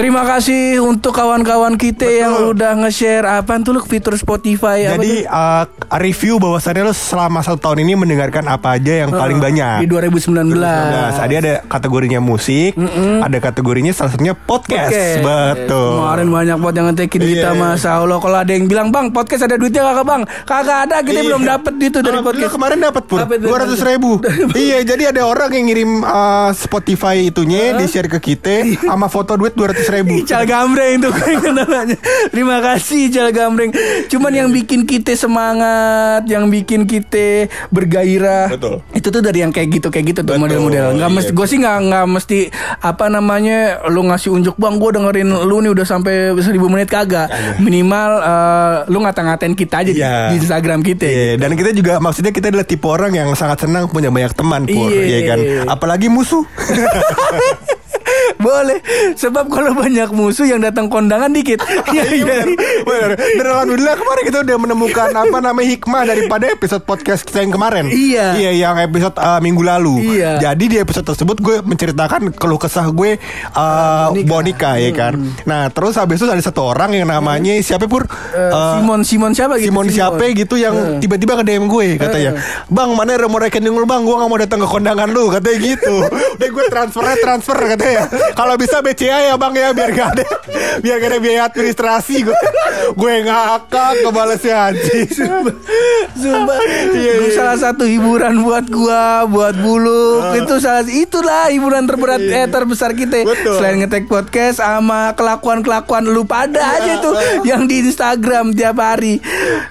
Terima kasih untuk kawan-kawan kita yang udah nge-share apa tuh lu fitur Spotify Jadi uh, review bahwasannya lo selama satu tahun ini mendengarkan apa aja yang paling banyak. di 2019. 2019. Tadi ada kategorinya musik, ada kategorinya salah satunya podcast. Podcast. Betul. Kemarin banyak banget yang ngetekin kita Iya. Masya Allah Kalau ada yang bilang Bang podcast ada duitnya kagak bang Kagak ada kita Iya. belum dapet itu dari podcast kemarin dapat dua ratus ribu. iya, jadi ada orang yang ngirim uh, Spotify itunya di share ke kita sama foto duit dua ratus ribu. Ical Gambreng tuh namanya Terima kasih Ical Gambreng Cuman yang bikin kita semangat Yang bikin kita bergairah Betul. Itu tuh dari yang kayak gitu Kayak gitu tuh model-model Nggak iya. mesti Gue sih nggak nggak mesti Apa namanya Lu ngasih unjuk Bang gue dengerin lu nih udah sampai seribu menit kagak Minimal eh, Lu ngata-ngatain kita aja di- Iya. di, Instagram kita Iya, dan kita juga maksudnya kita adalah tipe orang yang sangat senang punya banyak teman, pur, Iya. ya kan? Apalagi musuh. Boleh Sebab kalau banyak musuh yang datang kondangan dikit Iya iya Bener. Dan alhamdulillah kemarin kita udah menemukan apa namanya hikmah daripada episode podcast kita yang kemarin. Iya. Iya, yang episode uh, minggu lalu. Iya. Jadi di episode tersebut gue menceritakan keluh kesah gue uh. Bonika ya kan. Nah, terus habis itu ada satu orang yang namanya siapa pur? Eh, Uh, Simon Simon siapa gitu Simon siapa gitu yang tiba-tiba ke DM gue katanya Bang mana remote rekening lu bang Gue gak mau datang ke kondangan lu Katanya gitu Udah gue transfernya transfer katanya Kalau bisa BCA ya bang ya Biar gak ada Biar gak ada biaya administrasi. Gue gue ngakak kebalesnya anjing Sumpah. Iya, Gua iya. salah satu hiburan buat gua Buat bulu Itu salah Itulah hiburan terberat eh, terbesar kita. Betul. Selain ngetek podcast Sama kelakuan-kelakuan lu pada aja tuh Yang di Instagram tiap hari.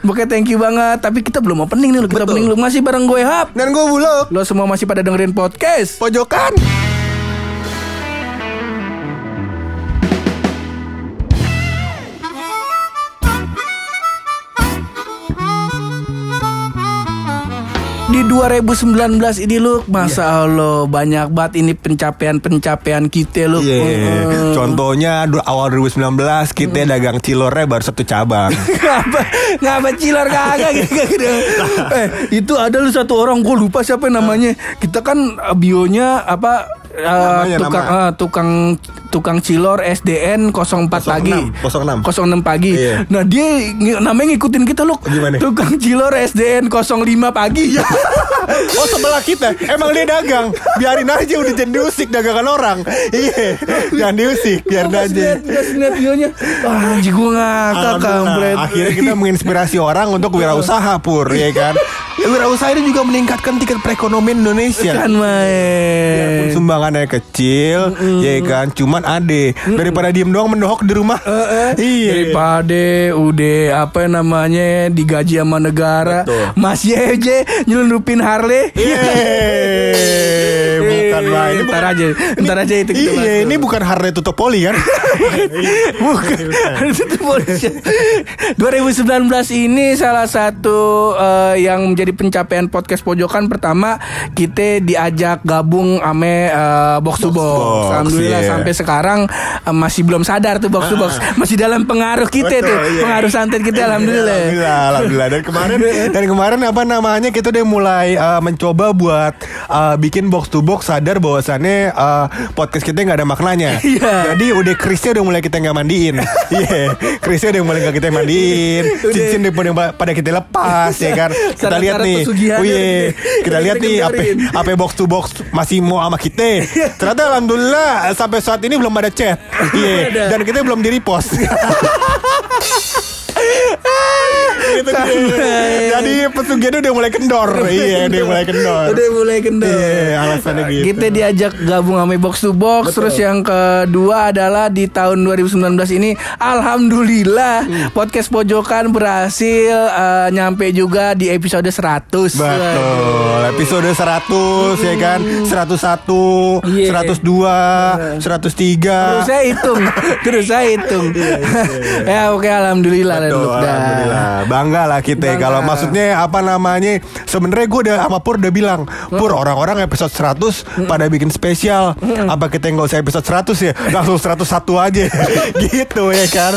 Pokoknya thank you banget. Tapi kita belum opening nih lu. Kita Betul. opening lu. Masih bareng gue Hap. Dan gue bulog Lo semua masih pada dengerin podcast. Pojokan Di 2019 ini lu Masa Allah Banyak banget ini pencapaian-pencapaian kita lu Iya. Heeh. Contohnya awal 2019 Kita dagang cilornya baru satu cabang. Ngapa? Ngapa cilor kagak? Gitu, gitu. eh itu ada lu satu orang. Gue lupa siapa namanya. Kita kan eh, bionya apa eh, Namanya, tukang nama. eh, tukang tukang cilor SDN 04 pagi. 06. 06 pagi. Iya. nah dia namanya ngikutin kita Gimana? tukang cilor SDN 05 pagi. Oh sebelah kita. Emang dia dagang. Biarin aja udah jangan diusik dagangan orang. Iya. Jangan diusik Biarin Pas aja. liat bionya Wah anjing gue ngakak kampret. Akhirnya kita menginspirasi orang untuk wirausaha pur ya kan? Ya, Wirausaha ini juga meningkatkan tingkat perekonomian Indonesia. Kan main Sumbangannya kecil Ya kan Cuman ade. Daripada diem doang mendohok di rumah. Iya. Daripada udah apa namanya digaji sama negara. Betul. masih aja nyelundupin Harley. Ini Ntar bukan- aja, ntar aja itu kita Iya, ini bukan Harley tutup poli kan? Bukan. Itu polisi. 2019 ini salah satu eh, yang menjadi pencapaian podcast pojokan pertama kita diajak gabung ame eh, box to box. Box, Alhamdulillah iya. sampai sekarang eh, masih belum sadar tuh box to box. Masih dalam pengaruh kita Betul, tuh. iya. Pengaruh santet kita alhamdulillah. Alhamdulillah, alhamdulillah. Dan kemarin dan kemarin apa namanya kita udah mulai uh, mencoba buat uh, bikin box to box sadar bahwasannya uh, podcast kita nggak ada maknanya. Iya. Jadi udah krisnya udah mulai kita nggak mandiin. Iya, krisnya udah mulai nggak kita mandiin. Cincin udah pada- pada kita lepas ya kan. Kita lihat nih. Oh iya, kita lihat nih apa apa box to box masih mau sama kita. Ternyata alhamdulillah sampai saat ini belum ada chat. Iya, Ada. dan kita belum di repost. Gitu Santai. Jadi pesugihan udah mulai kendor. iya, udah mulai kendor. Udah mulai kendor. Iya, alasannya gitu. Kita diajak gabung sama box to box. Terus yang kedua adalah di tahun 2019 ini, alhamdulillah Hmm. podcast pojokan berhasil eh, nyampe juga di episode 100. Betul. Episode 100 ya kan, 101, Iya. 102, 103. Terus saya hitung, terus saya hitung. Iya, ya oke alhamdulillah Betul, alhamdulillah. Bangga lah kita Bangga. kalau maksudnya apa namanya sebenarnya gue udah sama Pur udah bilang Pur orang-orang episode 100 pada bikin spesial. Apa kita nggak usah episode 100 ya? Langsung 101 aja. Gitu ya kan?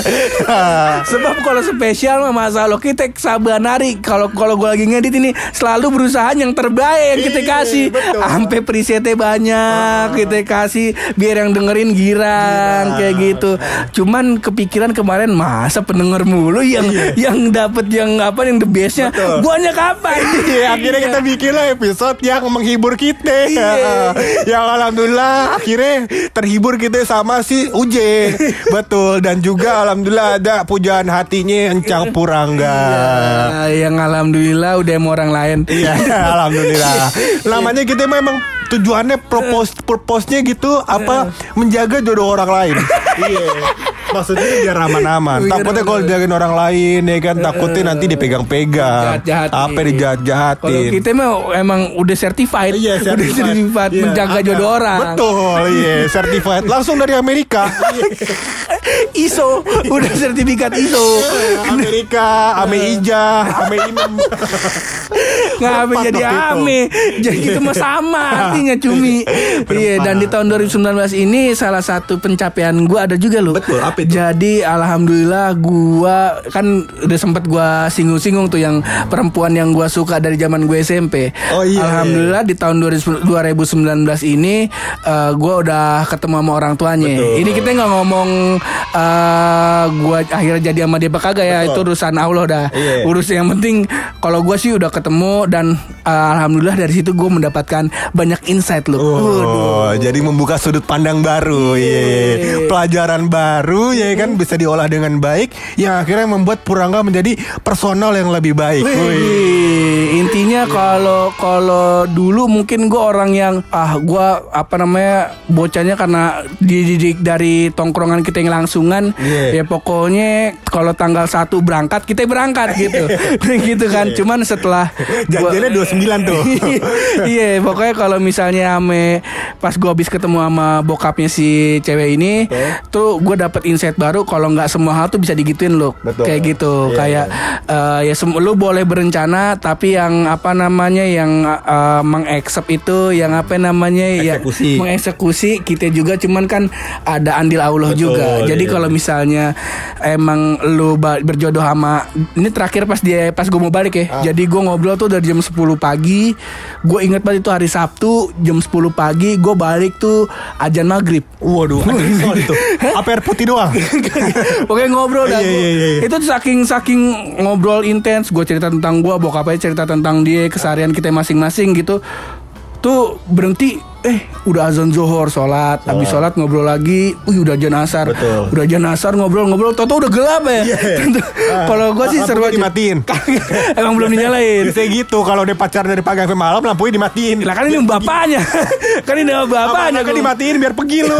Sebab kalau spesial mah masa lo kita sabar nari. Kalau kalau gue lagi ngedit ini selalu berusaha yang terbaik yang kita Iya, kasih. Sampai presetnya banyak kita kasih biar yang dengerin girang kayak gitu. Cuman kepikiran kemarin masa pendengar mulu yang yang dapat yang apa yang the bestnya. Iya. Guanya kapan? Iya, akhirnya kita bikin lah episode yang menghibur kita. Iya. yang alhamdulillah akhirnya terhibur kita sama si Uje. Betul dan juga alhamdulillah ada pujaan hatinya Encang Purangga. Ya, yang alhamdulillah udah mau orang lain. Iya, alhamdulillah. Namanya kita memang tujuannya propose purpose-nya gitu apa menjaga jodoh orang lain. iya. Maksudnya biar aman-aman. Biar Takutnya kalau aman. jagain orang lain ya kan takutnya nanti dipegang-pegang. Apa Kalau dijahat-jahatin. kita mah emang udah certified, Iya, udah certified Iya, menjaga ada. jodoh orang. Betul, iya, certified langsung dari Amerika. ISO, udah sertifikat ISO. Amerika, Ame Ija, Ame Inem. Nggak apa jadi ame. Jadi itu mah sama artinya cumi. Iya, dan di tahun 2019 ini salah satu pencapaian gua ada juga loh. Betul, apa itu? Jadi alhamdulillah gua kan udah sempat gua singgung-singgung tuh yang perempuan yang gua suka dari zaman gue SMP. Oh, iya, Alhamdulillah di tahun 2019 ini eh, gua udah ketemu sama orang tuanya. Betul. Ini kita nggak ngomong eh gua akhirnya jadi sama dia apa kagak ya, itu urusan Allah dah. Iya. Urus yang penting kalau gua sih udah ketemu dan eh, alhamdulillah dari situ gua mendapatkan banyak insight loh. Oh, jadi membuka sudut pandang baru, iya. Pelajaran baru, ya kan bisa diolah dengan baik, yang akhirnya membuat Purangga menjadi personal yang lebih baik. Wih. Wih, intinya kalau kalau dulu mungkin gue orang yang ah gue apa namanya bocahnya karena dididik dari tongkrongan kita yang langsungan Iya. ya pokoknya kalau tanggal 1 berangkat kita berangkat gitu gitu kan cuman setelah gua- Janjiannya 29 tuh. iya pokoknya kalau misalnya ame pas gue habis ketemu sama bokapnya si cewek ini tuh gue dapet insight baru kalau nggak semua hal tuh bisa digituin Betul. kayak gitu Iya, kayak eh, ya sem- lu boleh berencana tapi yang apa namanya yang eh, mengaccept itu yang apa namanya ya Eksekusi. mengeksekusi kita juga cuman kan ada andil Allah Betul, juga jadi iya. kalau misalnya emang lu ba- berjodoh sama ini terakhir pas dia pas gue mau balik ya Ah. jadi gue ngobrol tuh dari jam 10 pagi gue inget banget itu hari Sabtu jam 10 pagi gue balik tuh ajan maghrib Waduh, itu. Apa air putih doang? Pokoknya ngobrol dah Iya, iya, iya, iya. Itu saking saking ngobrol intens Gue cerita tentang gue Bokapnya cerita tentang dia Keseharian kita masing-masing gitu. Tuh berhenti Eh udah azan zohor Sholat. Habis sholat ngobrol lagi Wih udah azan asar. Betul. Udah azan asar ngobrol-ngobrol Toto udah gelap ya. Kalau gue sih Ah, seru aja dimatiin. Emang belum dinyalain. Biasanya gitu kalau dia pacaran dari pagi sampai malam lampunya dimatiin. Lah kan ini bapaknya. Kan ini bapaknya kan dimatiin biar pergi lu.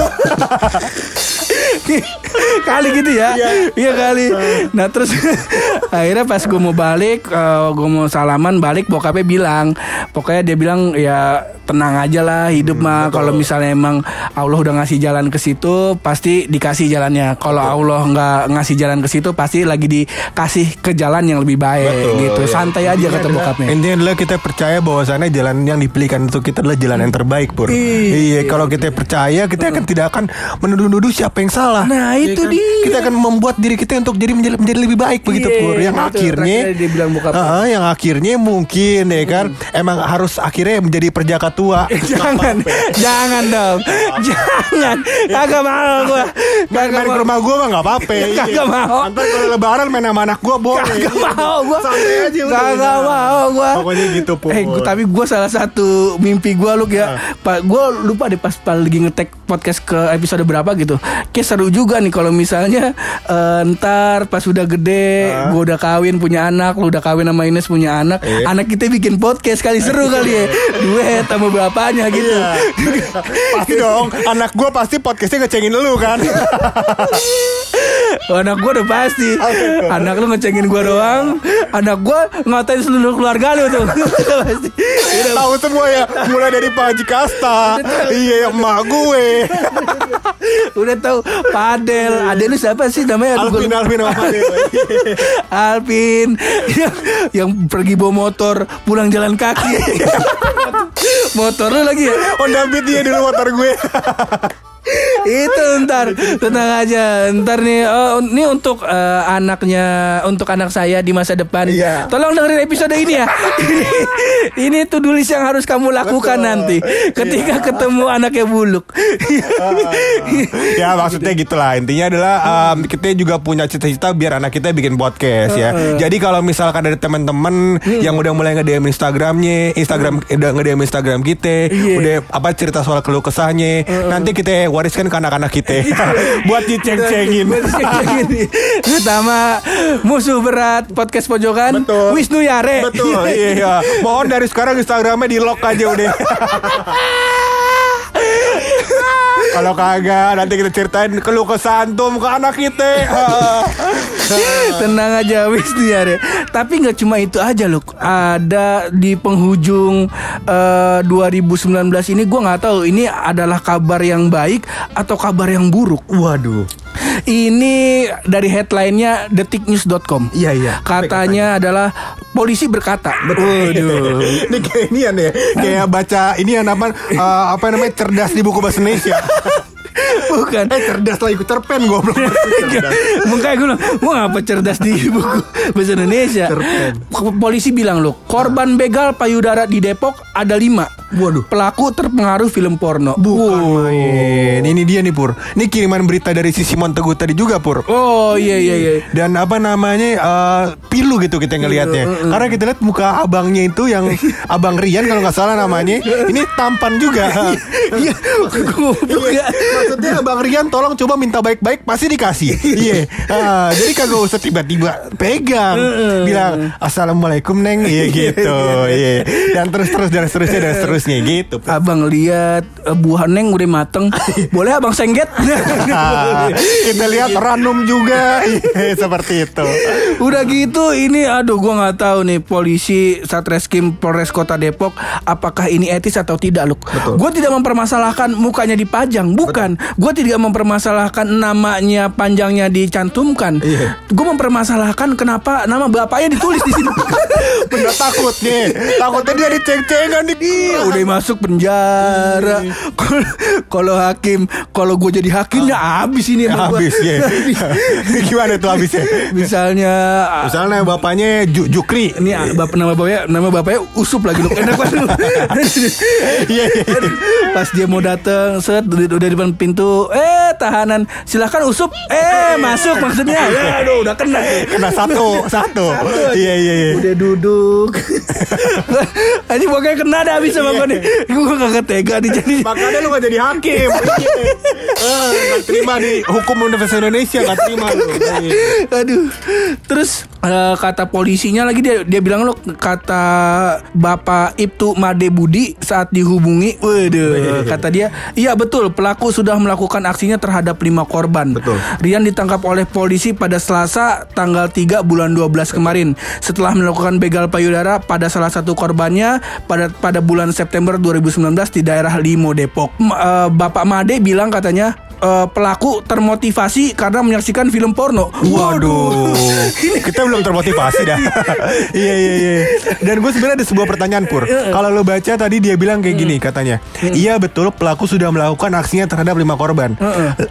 kali gitu ya? Iya. Kali. Nah. Terus akhirnya pas gue mau balik gue mau salaman balik bokapnya bilang. Pokoknya dia bilang ya tenang aja lah hidup mah. kalau misalnya emang Allah udah ngasih jalan ke situ pasti dikasih jalannya. Kalau Allah nggak ngasih jalan ke situ pasti lagi dikasih ke jalan yang lebih baik Betul, gitu. iya. santai aja kata adalah- bokapnya. Intinya adalah kita percaya bahwasannya jalan yang dipilihkan untuk kita adalah jalan yang terbaik, Pur. Iya. Iya, kalau kita percaya, kita akan tidak akan menuduh-nuduh siapa yang salah. Nah, Iya itu dia. Kita akan membuat diri kita untuk jadi menjadi, menjadi lebih baik begitu, Iya, Pur. Yang akhirnya dia bilang bokapnya. Heeh, yang akhirnya mungkin ya kan? Emang harus akhirnya menjadi perjaka tua. jangan. Jangan dong. Jangan. Kagak mau gua. Main, kagak main ke rumah gue mah gak apa-apa. Kagak mau. Ntar kalau lebaran main sama anak gue boleh. Kagak mau gua. Santai aja udah. Kagak mau gua. Pokoknya gitu Pur. Eh, gua, tapi gue salah satu mimpi gue lu ya. Pak, gue lupa deh pas pas lagi ngetek podcast ke episode berapa gitu. Kayak seru juga nih kalau misalnya eh, ntar pas udah gede, gue udah kawin punya anak, lu udah kawin sama Ines punya anak, Iya. anak kita bikin podcast kali seru kali ya, duet sama bapaknya gitu. Iya. Pasti dong Anak gue pasti podcastnya ngecengin lu kan anak gue udah pasti. Anak lu ngecengin gue doang. Anak gue ngatain seluruh keluarga lu tuh. Pasti. Udah, Tahu semua ya, mulai dari Pak Haji Kasta, iya emak gue, udah tahu Padel. Ada lu siapa sih namanya? Alvin gua- Alvin Fadil. Alvin yang, yang pergi bawa motor pulang jalan kaki. motor lu lagi ya? Honda Beat dia dulu motor gue. Itu ntar. Tenang aja. Ntar nih oh, ini untuk eh, anaknya untuk anak saya di masa depan. Iya. tolong dengerin episode ini ya. Ini, tuh tulis yang harus kamu lakukan Betul. nanti. Ketika ketemu anaknya buluk. Ya maksudnya gitulah. Intinya adalah um, kita juga punya cita-cita biar anak kita bikin podcast ya. Jadi kalau misalkan ada teman-teman yang udah mulai nge-DM Instagramnya, Instagram udah nge-DM Instagram kita, Iya. udah apa cerita soal keluh kesahnya, nanti kita wariskan ke anak-anak kita buat diceng-cengin. Buat diceng-cengin. pertama musuh berat podcast pojokan Betul. Wisnu Yare Betul, iya. Mohon dari sekarang Instagramnya di lock aja udah. Kalau kagak nanti kita ceritain keluh kesah antum ke anak kita. Tenang aja Wisnu Yare Tapi nggak cuma itu aja loh Ada di penghujung eh, 2019 ini Gue nggak tahu ini adalah kabar yang baik Atau kabar yang buruk Waduh. Ini dari headline-nya detiknews.com Iya, iya. Katanya adalah polisi berkata. Waduh. Ini kayak ini ya, kayak baca ini yang apa eh, apa namanya cerdas di buku bahasa Indonesia. Bukan eh cerdas lah ikut cerpen goblok. Makanya gue bilang Mau ngapa cerdas di buku Bahasa Indonesia Cerpen. Polisi bilang loh Korban begal payudara di Depok ada lima Waduh. Pelaku terpengaruh film porno Bukan Wow. main. Ini dia nih Pur. Ini kiriman berita dari si Simon Teguh tadi juga Pur. Oh iya iya iya Dan apa namanya eh, pilu gitu kita ngelihatnya. Karena kita lihat muka abangnya itu yang abang Rian kalau nggak salah namanya. Ini tampan juga. Iya Goblok ya Maksudnya abang Rian tolong coba minta baik-baik pasti dikasih. Iya. Ah, jadi kagak usah tiba-tiba pegang. Bilang assalamualaikum neng. Iya gitu. Iya. Dan terus-terus dan seterusnya dan seterusnya gitu. Abang lihat eh, buah neng udah mateng Boleh abang sengget kita lihat ranum juga Iya, seperti itu. Udah gitu ini aduh gua nggak tahu nih polisi Satreskrim Polres Kota Depok apakah ini etis atau tidak loh. Gue tidak mempermasalahkan mukanya dipajang, bukan. Gue tidak mempermasalahkan namanya panjangnya dicantumkan. Iya. Gue mempermasalahkan kenapa nama bapaknya ditulis di sini. Bener takutnya Takutnya dia diceng-cengan nih. Iya, udah masuk penjara. Kalau- Kalau hakim, kalau gue jadi hakimnya habis ini sama gua. Habis ya Gimana tuh habisnya? Misalnya Misalnya bapaknya Ju- Jukri. ini ah, bapak nama bapaknya nama bapaknya usup lagi loh enak banget. Iya iya pas dia mau datang set udah di depan pintu. Eh tahanan. Silahkan usup. Eh masuk maksudnya. Ya aduh udah kena. Kena satu Satu. Iya iya iya. Udah duduk. Aji pokoknya kena dah habis sama gue nih. Gue gak tega nih jadi. Makanya lu gak jadi hakim. Eh, Gak terima di Hukum Universitas Indonesia Gak terima lu. Aduh. Terus eh, kata polisinya lagi dia dia bilang lo kata Bapak Ibtu Made Budi saat dihubungi, waduh, kata dia, iya betul pelaku sudah melakukan aksinya terhadap lima korban. Betul. Rian ditangkap oleh polisi pada Selasa tanggal 3 bulan 12 kemarin setelah melakukan begal payudara pada salah satu korbannya pada pada bulan September 2019 di daerah Limo Depok. M- eh, Bapak Made bilang katanya eh, pelaku termotivasi karena menyaksikan film porno. Waduh. Kita belum termotivasi dah. Iya iya iya. Dan gue sebenarnya ada sebuah pertanyaan Pur. Kalau lo baca tadi dia bilang kayak gini katanya Iya betul pelaku sudah melakukan aksinya terhadap lima korban.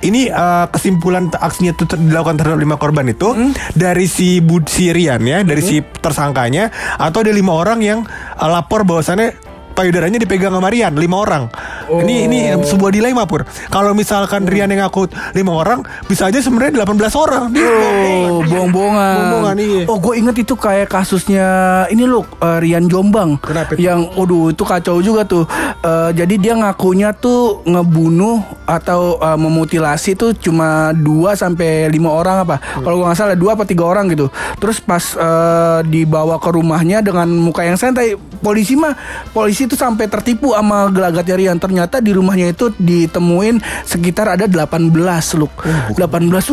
Ini eh, kesimpulan aksinya itu dilakukan terhadap lima korban itu Dari si Bud Sirian ya Dari si tersangkanya Atau ada lima orang yang eh, lapor bahwasannya payudaranya dipegang sama Rian lima orang. Ini ini sebuah dilema pur. Kalau misalkan Rian yang ngaku lima orang, bisa aja sebenarnya 18 orang. Dia Oh, bohong-bohongan. Iya. Oh, gue inget itu kayak kasusnya ini loh eh, Rian Jombang. Kenapa itu? Yang, waduh, itu kacau juga tuh. Eh, jadi dia ngakunya tuh ngebunuh atau uh, memutilasi tuh cuma 2 sampai lima orang apa. Kalau gua nggak salah dua apa tiga orang gitu. Terus pas uh, dibawa ke rumahnya dengan muka yang santai, polisi mah polisi itu sampai tertipu sama gelagatnya Rian. Ternyata di rumahnya itu ditemuin sekitar ada 18 look. 18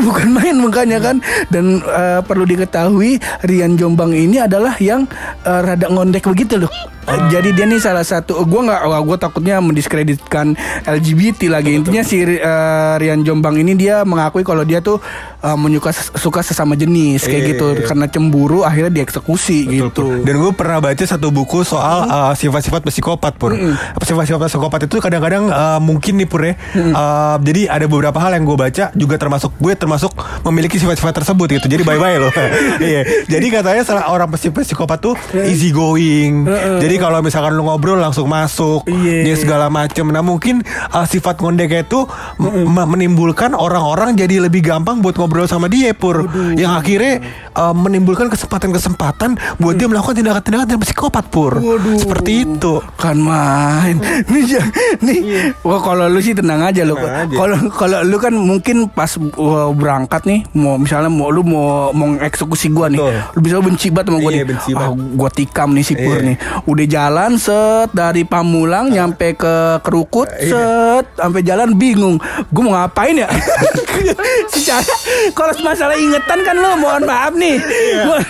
bukan main makanya kan. Dan uh, perlu diketahui Rian Jombang ini adalah yang uh, rada ngondek begitu loh. Jadi dia nih salah satu gue nggak gue takutnya mendiskreditkan LGBT lagi intinya si uh, Rian Jombang ini dia mengakui kalau dia tuh uh, menyuka suka sesama jenis kayak Iya, gitu iya. karena cemburu akhirnya dieksekusi gitu. Dan gue pernah baca satu buku soal uh, sifat-sifat psikopat pur. Sifat-sifat psikopat itu kadang-kadang uh, mungkin nih pur ya. Uh, jadi ada beberapa hal yang gue baca juga termasuk gue termasuk memiliki sifat-sifat tersebut gitu. Jadi bye-bye loh. Iya. Jadi katanya salah orang psi- psikopat tuh easy going. Jadi kalau misalkan lu ngobrol langsung masuk, Iya. dia segala macem. Nah mungkin uh, sifat ngondek itu m- m- menimbulkan orang-orang jadi lebih gampang buat ngobrol sama dia pur. Yang akhirnya uh, menimbulkan kesempatan-kesempatan buat dia melakukan tindakan-tindakan yang psikopat pur. Seperti itu. Kan main. Nih ja- nih. Wah kalau lu sih tenang aja lu. Kalau kalau lu kan mungkin pas uh, berangkat nih mau misalnya mau lu mau mau eksekusi gua nih. Betul. lu bisa benci banget sama gua Iya, nih. ah, banget. gua tikam nih si Pur Iya. nih. Udah jalan set dari Pamulang nyampe ke Kerukut set sampai jalan bingung. Gua mau ngapain ya? Secara kalau masalah ingetan kan lu mohon maaf nih. Gua-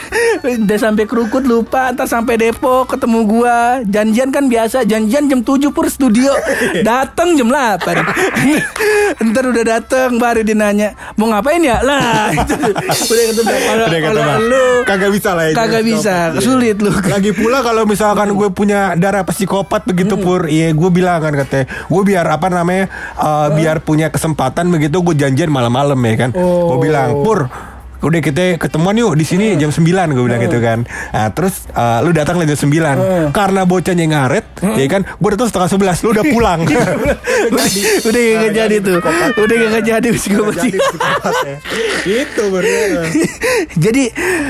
udah sampai Kerukut lupa ntar sampai Depok ketemu gua. Janjian kan biasa janjian jam 7 pur studio. Datang jam 8 ntar udah datang baru dia nanya mau ngapain ya? Lah udah ketemu kalau lu. Kagak bisa lah kagak bisa psikopat. sulit lu. Lagi pula kalau misalkan gue punya darah psikopat begitu pur, iya gue bilang kan katanya, gue biar apa namanya, uh, biar punya kesempatan begitu gue janjian malam-malam ya kan, gue bilang pur. Udah kita ketemuan yuk di sini jam 9 gue bilang gitu kan. Nah, terus uh, lu datang jam 9. Karena bocahnya ngaret, ya kan? Gue datang setengah 11, lu udah pulang. udah. Gak jadi tuh. udah gak jadi psikopat. Itu. Jadi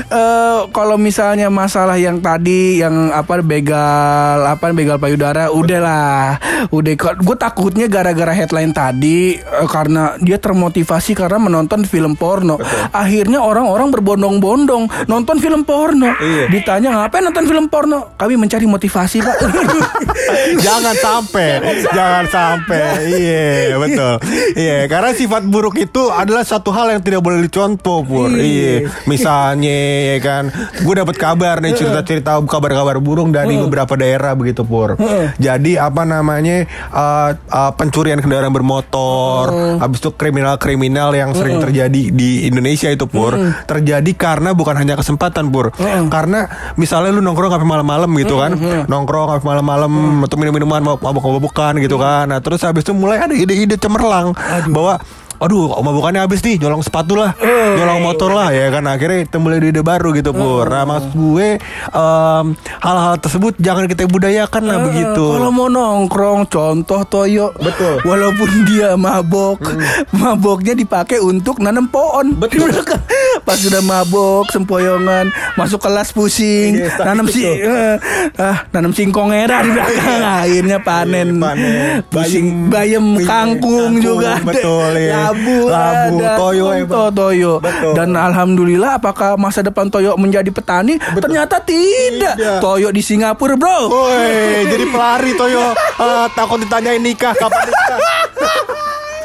eh, kalau misalnya masalah yang tadi yang apa begal apa begal payudara udahlah. Udah gue takutnya gara-gara headline tadi eh, karena dia termotivasi karena menonton film porno. Akhirnya orang-orang berbondong-bondong nonton film porno Iya. ditanya ngapain nonton film porno kami mencari motivasi pak jangan sampai, jangan sampai. Iya, betul. Iya, karena sifat buruk itu adalah satu hal yang tidak boleh dicontoh, Pur. Iya. Misalnya ya kan, gue dapat kabar nih cerita-cerita kabar-kabar burung dari beberapa daerah begitu, Pur. Jadi apa namanya? uh, uh, pencurian kendaraan bermotor, habis itu kriminal-kriminal yang sering terjadi di Indonesia itu, Pur. Terjadi karena bukan hanya kesempatan, Pur. Karena misalnya lu nongkrong sampai malam-malam gitu kan. Nongkrong sampai malam-malam atau minum-minuman mabuk-mabukan gitu kan. Nah, terus habis itu mulai ada ide-ide cemerlang bahwa Aduh, mabukannya habis nih, nyolong sepatu lah, nyolong motor lah ya kan akhirnya itu mulai ide baru gitu pur. Nah, maksud gue em, hal-hal tersebut jangan kita budayakan lah begitu. Kalau mau nongkrong, contoh Toyo. Betul. Walaupun dia mabok, maboknya dipakai untuk nanam pohon. Betul. Pas sudah mabok, sempoyongan, masuk kelas pusing, Iya, nanam si, eh, ah, nanam singkong era di belakang. Akhirnya panen, Iya, panen. pusing, bayam, Bayem, kangkung, kangkung, juga. betul, iya. Labu, Labu, ada, toyo, emang. toyo. Betul. Dan alhamdulillah, apakah masa depan Toyo menjadi petani? Ternyata tidak. Tidak. Toyo di Singapura, bro. Woi, jadi pelari Toyo Ah, takut ditanyain nikah kapan nikah.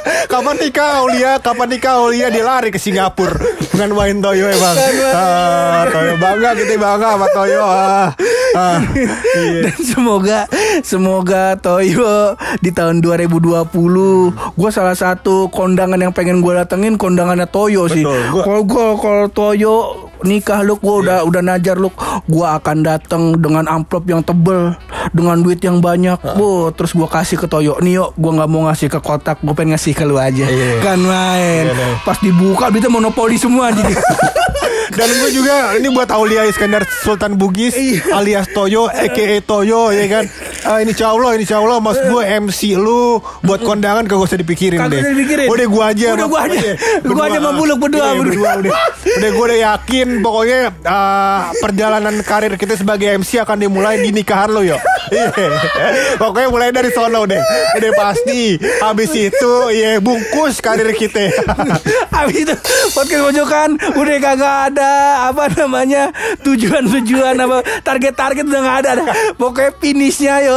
Kapan nikah Aulia? Kapan nikah Aulia? Dia lari ke Singapura dengan main Toyo emang. Ah, Toyo bangga kita bangga sama Toyo. Ah, ah, iya. Dan semoga semoga Toyo di tahun 2020 gue salah satu kondangan yang pengen gue datengin kondangannya Toyo sih. Betul, Kalau gue kalau Toyo nikah lu gue udah udah najar lu gue akan datang dengan amplop yang tebel dengan duit yang banyak bu. Terus gue kasih ke Toyo yuk gue nggak mau ngasih ke kotak gue pengen ngasih ke lu aja. Iya. kan main. Iya, iya. pas dibuka duitnya monopoli semua jadi Dan gue juga ini buat Aulia Iskandar Sultan Bugis alias Toyo, aka Toyo ya kan. Ah, ini Allah, ini Allah Mas gue MC lu buat kondangan kagak usah dipikirin Kagak deh. usah dipikirin. Udah gue aja. Udah gua aja. Iya, Gua aja sama Buluk berdua, Iya, berdua. udah. Udah gue udah yakin pokoknya ah, perjalanan karir kita sebagai MC akan dimulai di nikahan lo yo. Iya. Pokoknya mulai dari sono deh. Udah pasti. Habis itu iya bungkus karir kita. Habis itu podcast pojokan udah kagak ada apa namanya tujuan-tujuan apa target-target udah nggak ada. Pokoknya finishnya yo.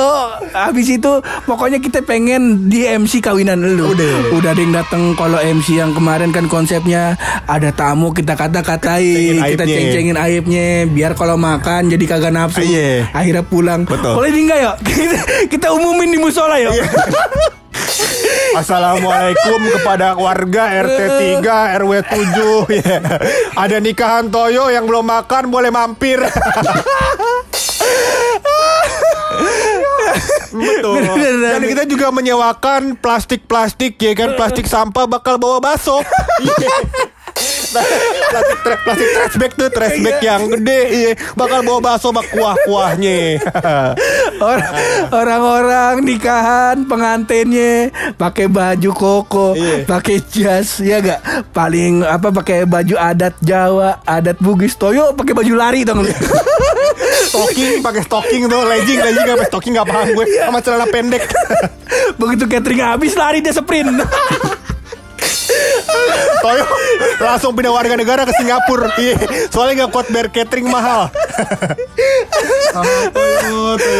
Habis itu pokoknya kita pengen di MC kawinan lu. Udah. Udah ada yang datang kalau MC yang kemarin kan konsepnya ada tamu kita kata-katain, Cengin kita ceng-cengin aibnya biar kalau makan jadi kagak nafsu. Iya. Akhirnya pulang. Betul. Ini enggak yo. Kita, kita umumin di musola yo. Assalamualaikum kepada warga RT 3 RW 7 Ya. Ada nikahan Toyo yang belum makan boleh mampir Betul. Dan kita juga menyewakan plastik-plastik ya kan? Plastik sampah bakal bawa baso Iya. Plastik, tra- plastik trash bag tuh trash bag yang gede iya. Bakal bawa baso bak kuah-kuahnya Or- Orang-orang nikahan pengantinnya pakai baju koko, Iya. pakai jas, ya gak? Paling apa pakai baju adat Jawa, adat Bugis, Toyo pakai baju lari dong. Stocking pakai stocking tuh legging legging apa stocking nggak paham gue sama celana pendek Begitu catering habis lari dia sprint. Toyo langsung pindah warga negara ke Singapura. Iya, soalnya nggak kuat bayar catering mahal.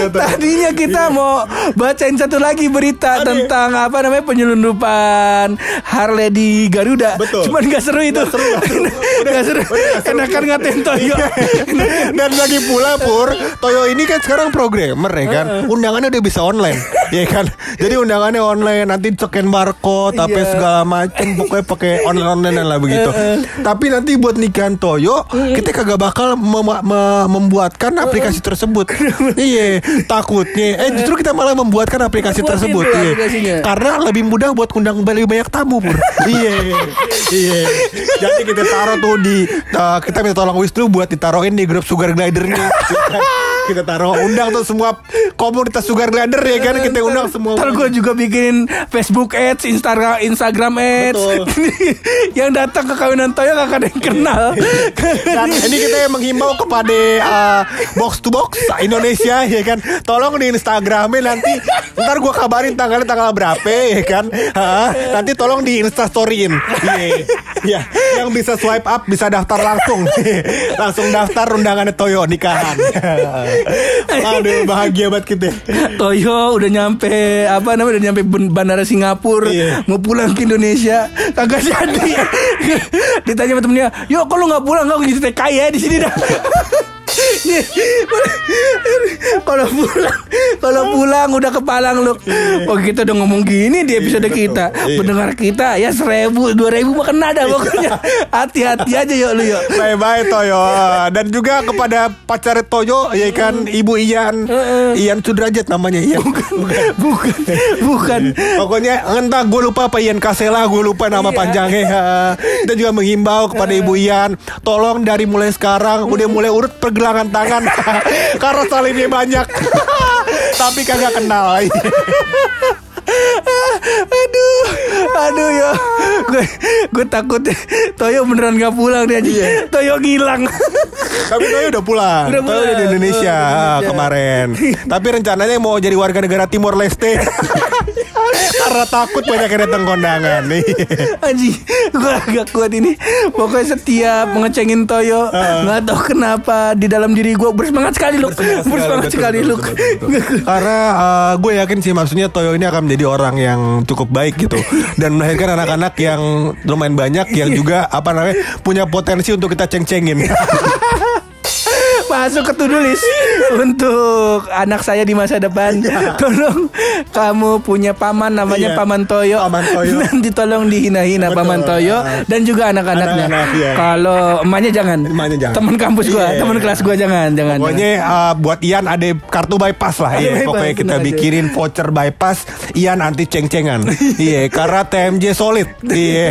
Tadinya kita mau bacain satu lagi berita Aduh. tentang apa namanya penyelundupan Harley di Garuda. Betul. Cuman gak seru itu. Nggak seru. Nggak seru. Enakan ngatain Toyo. Dan lagi pula Pur Toyo ini kan sekarang programmer ya kan Undangannya udah bisa online Ya kan Jadi undangannya online Nanti scan barcode Apa Iya. segala macam Pokoknya pakai online-online lah begitu Tapi nanti buat nikahan Toyo Kita kagak bakal mem- me- membuatkan aplikasi tersebut. Iya Takutnya. Eh justru kita malah membuatkan aplikasi Buatin tersebut Iya. Karena lebih mudah buat undang lebih banyak tamu Pur. Iya Iya. Jadi kita taruh tuh di uh, Kita minta tolong Wisnu buat ditaruhin di grup Sugar Glider-nya Kita taruh undang tuh semua komunitas Sugar Glider ya kan? Kita undang semua Ntar gue juga bikin Facebook ads, Instagram Instagram ads. Yang datang ke kawinan Toyo gak ada yang kenal. Dan ini kita yang menghimbau kepada uh, box to box Indonesia ya kan? Tolong di Instagramnya nanti. Ntar gue kabarin tanggalnya tanggal berapa ya kan? Ha, Nanti tolong di instastoryin. Iya. Iya. Yang bisa swipe up bisa daftar langsung. Langsung daftar undangannya Toyo nikahan Aduh bahagia banget kita Toyo udah nyampe apa namanya udah nyampe bandara Singapura. Iya. mau pulang ke Indonesia. Kagak jadi. Ditanya sama temennya yuk kok lu nggak pulang? Nggak jadi TKI ya di sini dah kalau pulang kalau pulang udah kepalang lu oh kita udah ngomong gini di episode kita. Iya. pendengar kita ya seribu dua ribu mah kena dah pokoknya. Hati-hati aja yuk lu yuk. Bye-bye Toyo. Dan juga kepada pacar Toyo Ya kan Ibu Ian. Ian Sudrajat namanya Ian bukan bukan. Pokoknya entah gue lupa apa Ian Kasela Gue lupa nama Iya. panjangnya. Ya. Kita juga menghimbau kepada Ibu Ian Tolong dari mulai sekarang Udah mulai urut pergelangan tangan Karena salinnya banyak. Tapi kagak kenal. Aduh. Aduh ya. Gue gue takut Toyo beneran nggak pulang dia aja Toyo ngilang. Tapi Toyo udah pulang. Udah Toyo udah di pulang. Indonesia Oh, di Indonesia. kemarin. Tapi rencananya mau jadi warga negara Timor Leste Karena takut banyak yang datang kondangan nih. Anjing Gue agak kuat ini. Pokoknya setiap ngecengin Toyo nggak tahu kenapa Di dalam diri gue bersemangat sekali lu Bersemangat sekali lu Karena uh, gue yakin sih maksudnya Toyo ini akan menjadi orang yang cukup baik gitu. Dan melahirkan anak-anak yang lumayan banyak yang juga apa namanya punya potensi untuk kita ceng-cengin. Masuk ke to-do list Untuk anak saya di masa depan Tolong Kamu punya paman namanya Iya. Paman Toyo Paman Toyo. Nanti tolong dihina-hina Betul. Paman Toyo Dan juga anak-anaknya Anak-anak, iya. Kalau emaknya jangan Emaknya jangan. Teman kampus gua Iya. Teman kelas gua jangan Jangan Pokoknya uh, buat Ian ada kartu bypass lah Kartu ya. bypass, Pokoknya kita bener aja. bikinin voucher bypass Ian anti ceng-cengan. Iya, karena TMJ solid. Iya.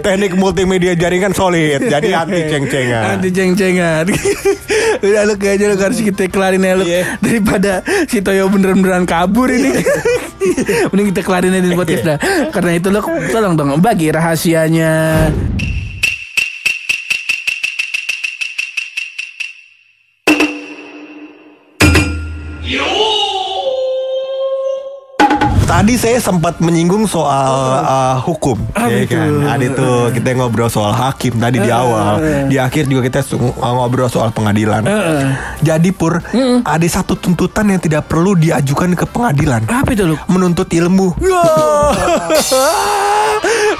Teknik multimedia jaringan solid. Jadi anti ceng-cengan. Anti ceng-cengan Udah lu kayaknya lu harus kita kelarin ya lu. Iya. Daripada si Toyo beneran-beneran kabur ini. Mending kita kelarin aja di podcast dah. Karena itu lu tolong dong bagi rahasianya Tadi saya sempat menyinggung soal uh, hukum, ya kan? Ada itu kita ngobrol soal hakim tadi di awal, di akhir juga kita su- ngobrol soal pengadilan. Jadi pur, ada satu tuntutan yang tidak perlu diajukan ke pengadilan, Apa itu lu? menuntut ilmu.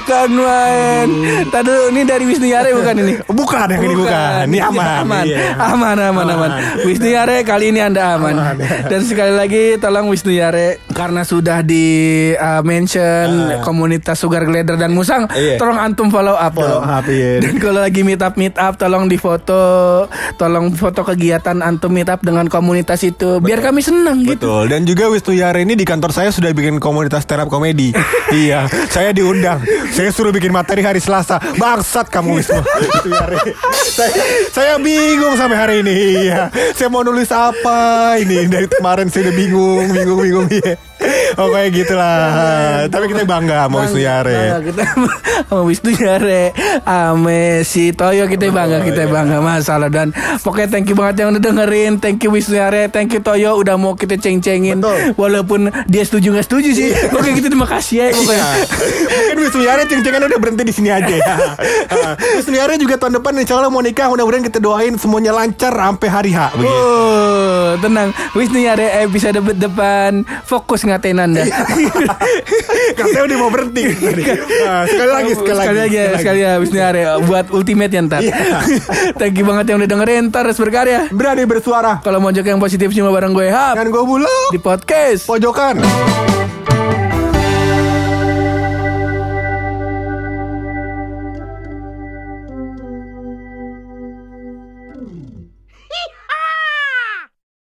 kan main Tadi ini dari Wisnu Yare bukan ini? Bukan yang ini bukan, ini aman, aman, Iya. aman, aman, aman. Wisnu Yare kali ini anda aman. Dan sekali lagi tolong Wisnu Yare karena sudah di uh, mention komunitas Sugar Glider dan Musang. Iya. tolong antum follow up. Follow dong. up, iya. Dan kalau lagi meet up meet up, tolong difoto, tolong foto kegiatan antum meet up dengan komunitas itu, biar kami senang gitu. Betul. Dan juga Wisnu Yare ini di kantor saya sudah bikin komunitas up komedi. iya, saya diundang. Saya suruh bikin materi hari Selasa. Bangsat kamu Yare. saya, saya bingung sampai hari ini. Iya. Saya mau nulis apa ini dari kemarin saya udah bingung, bingung, bingung. Iya. Oh kayak gitulah. Tapi kita bangga sama Wisnu Yare. Kita sama Wisnu Yare Ame si Toyo kita bangga Kita bangga masalah Dan pokoknya thank you banget yang udah dengerin Thank you Wisnu Yare Thank you Toyo Udah mau kita ceng-cengin. Walaupun dia setuju gak setuju sih Oke kita terima kasih ya pokoknya Iya. Mungkin Wisnu Yare ceng-cengan udah berhenti di sini aja ya. Ah, Wisnu Yare juga tahun depan insya Allah mau nikah. Mudah-mudahan kita doain semuanya lancar sampai hari H. Begitu. Oh, tenang Wisnu Yare episode depan Fokus ngatain anda Katanya udah mau berhenti. Nah, sekali lagi, sekali, sekali lagi, ya, sekali ya Wisnu Yare buat ultimate ya ntar. Iya. Thank you banget yang udah dengerin, terus berkarya. Berani bersuara. Kalau mau yang positif cuma bareng gue Hap Dan gue bulu di podcast. pojokan.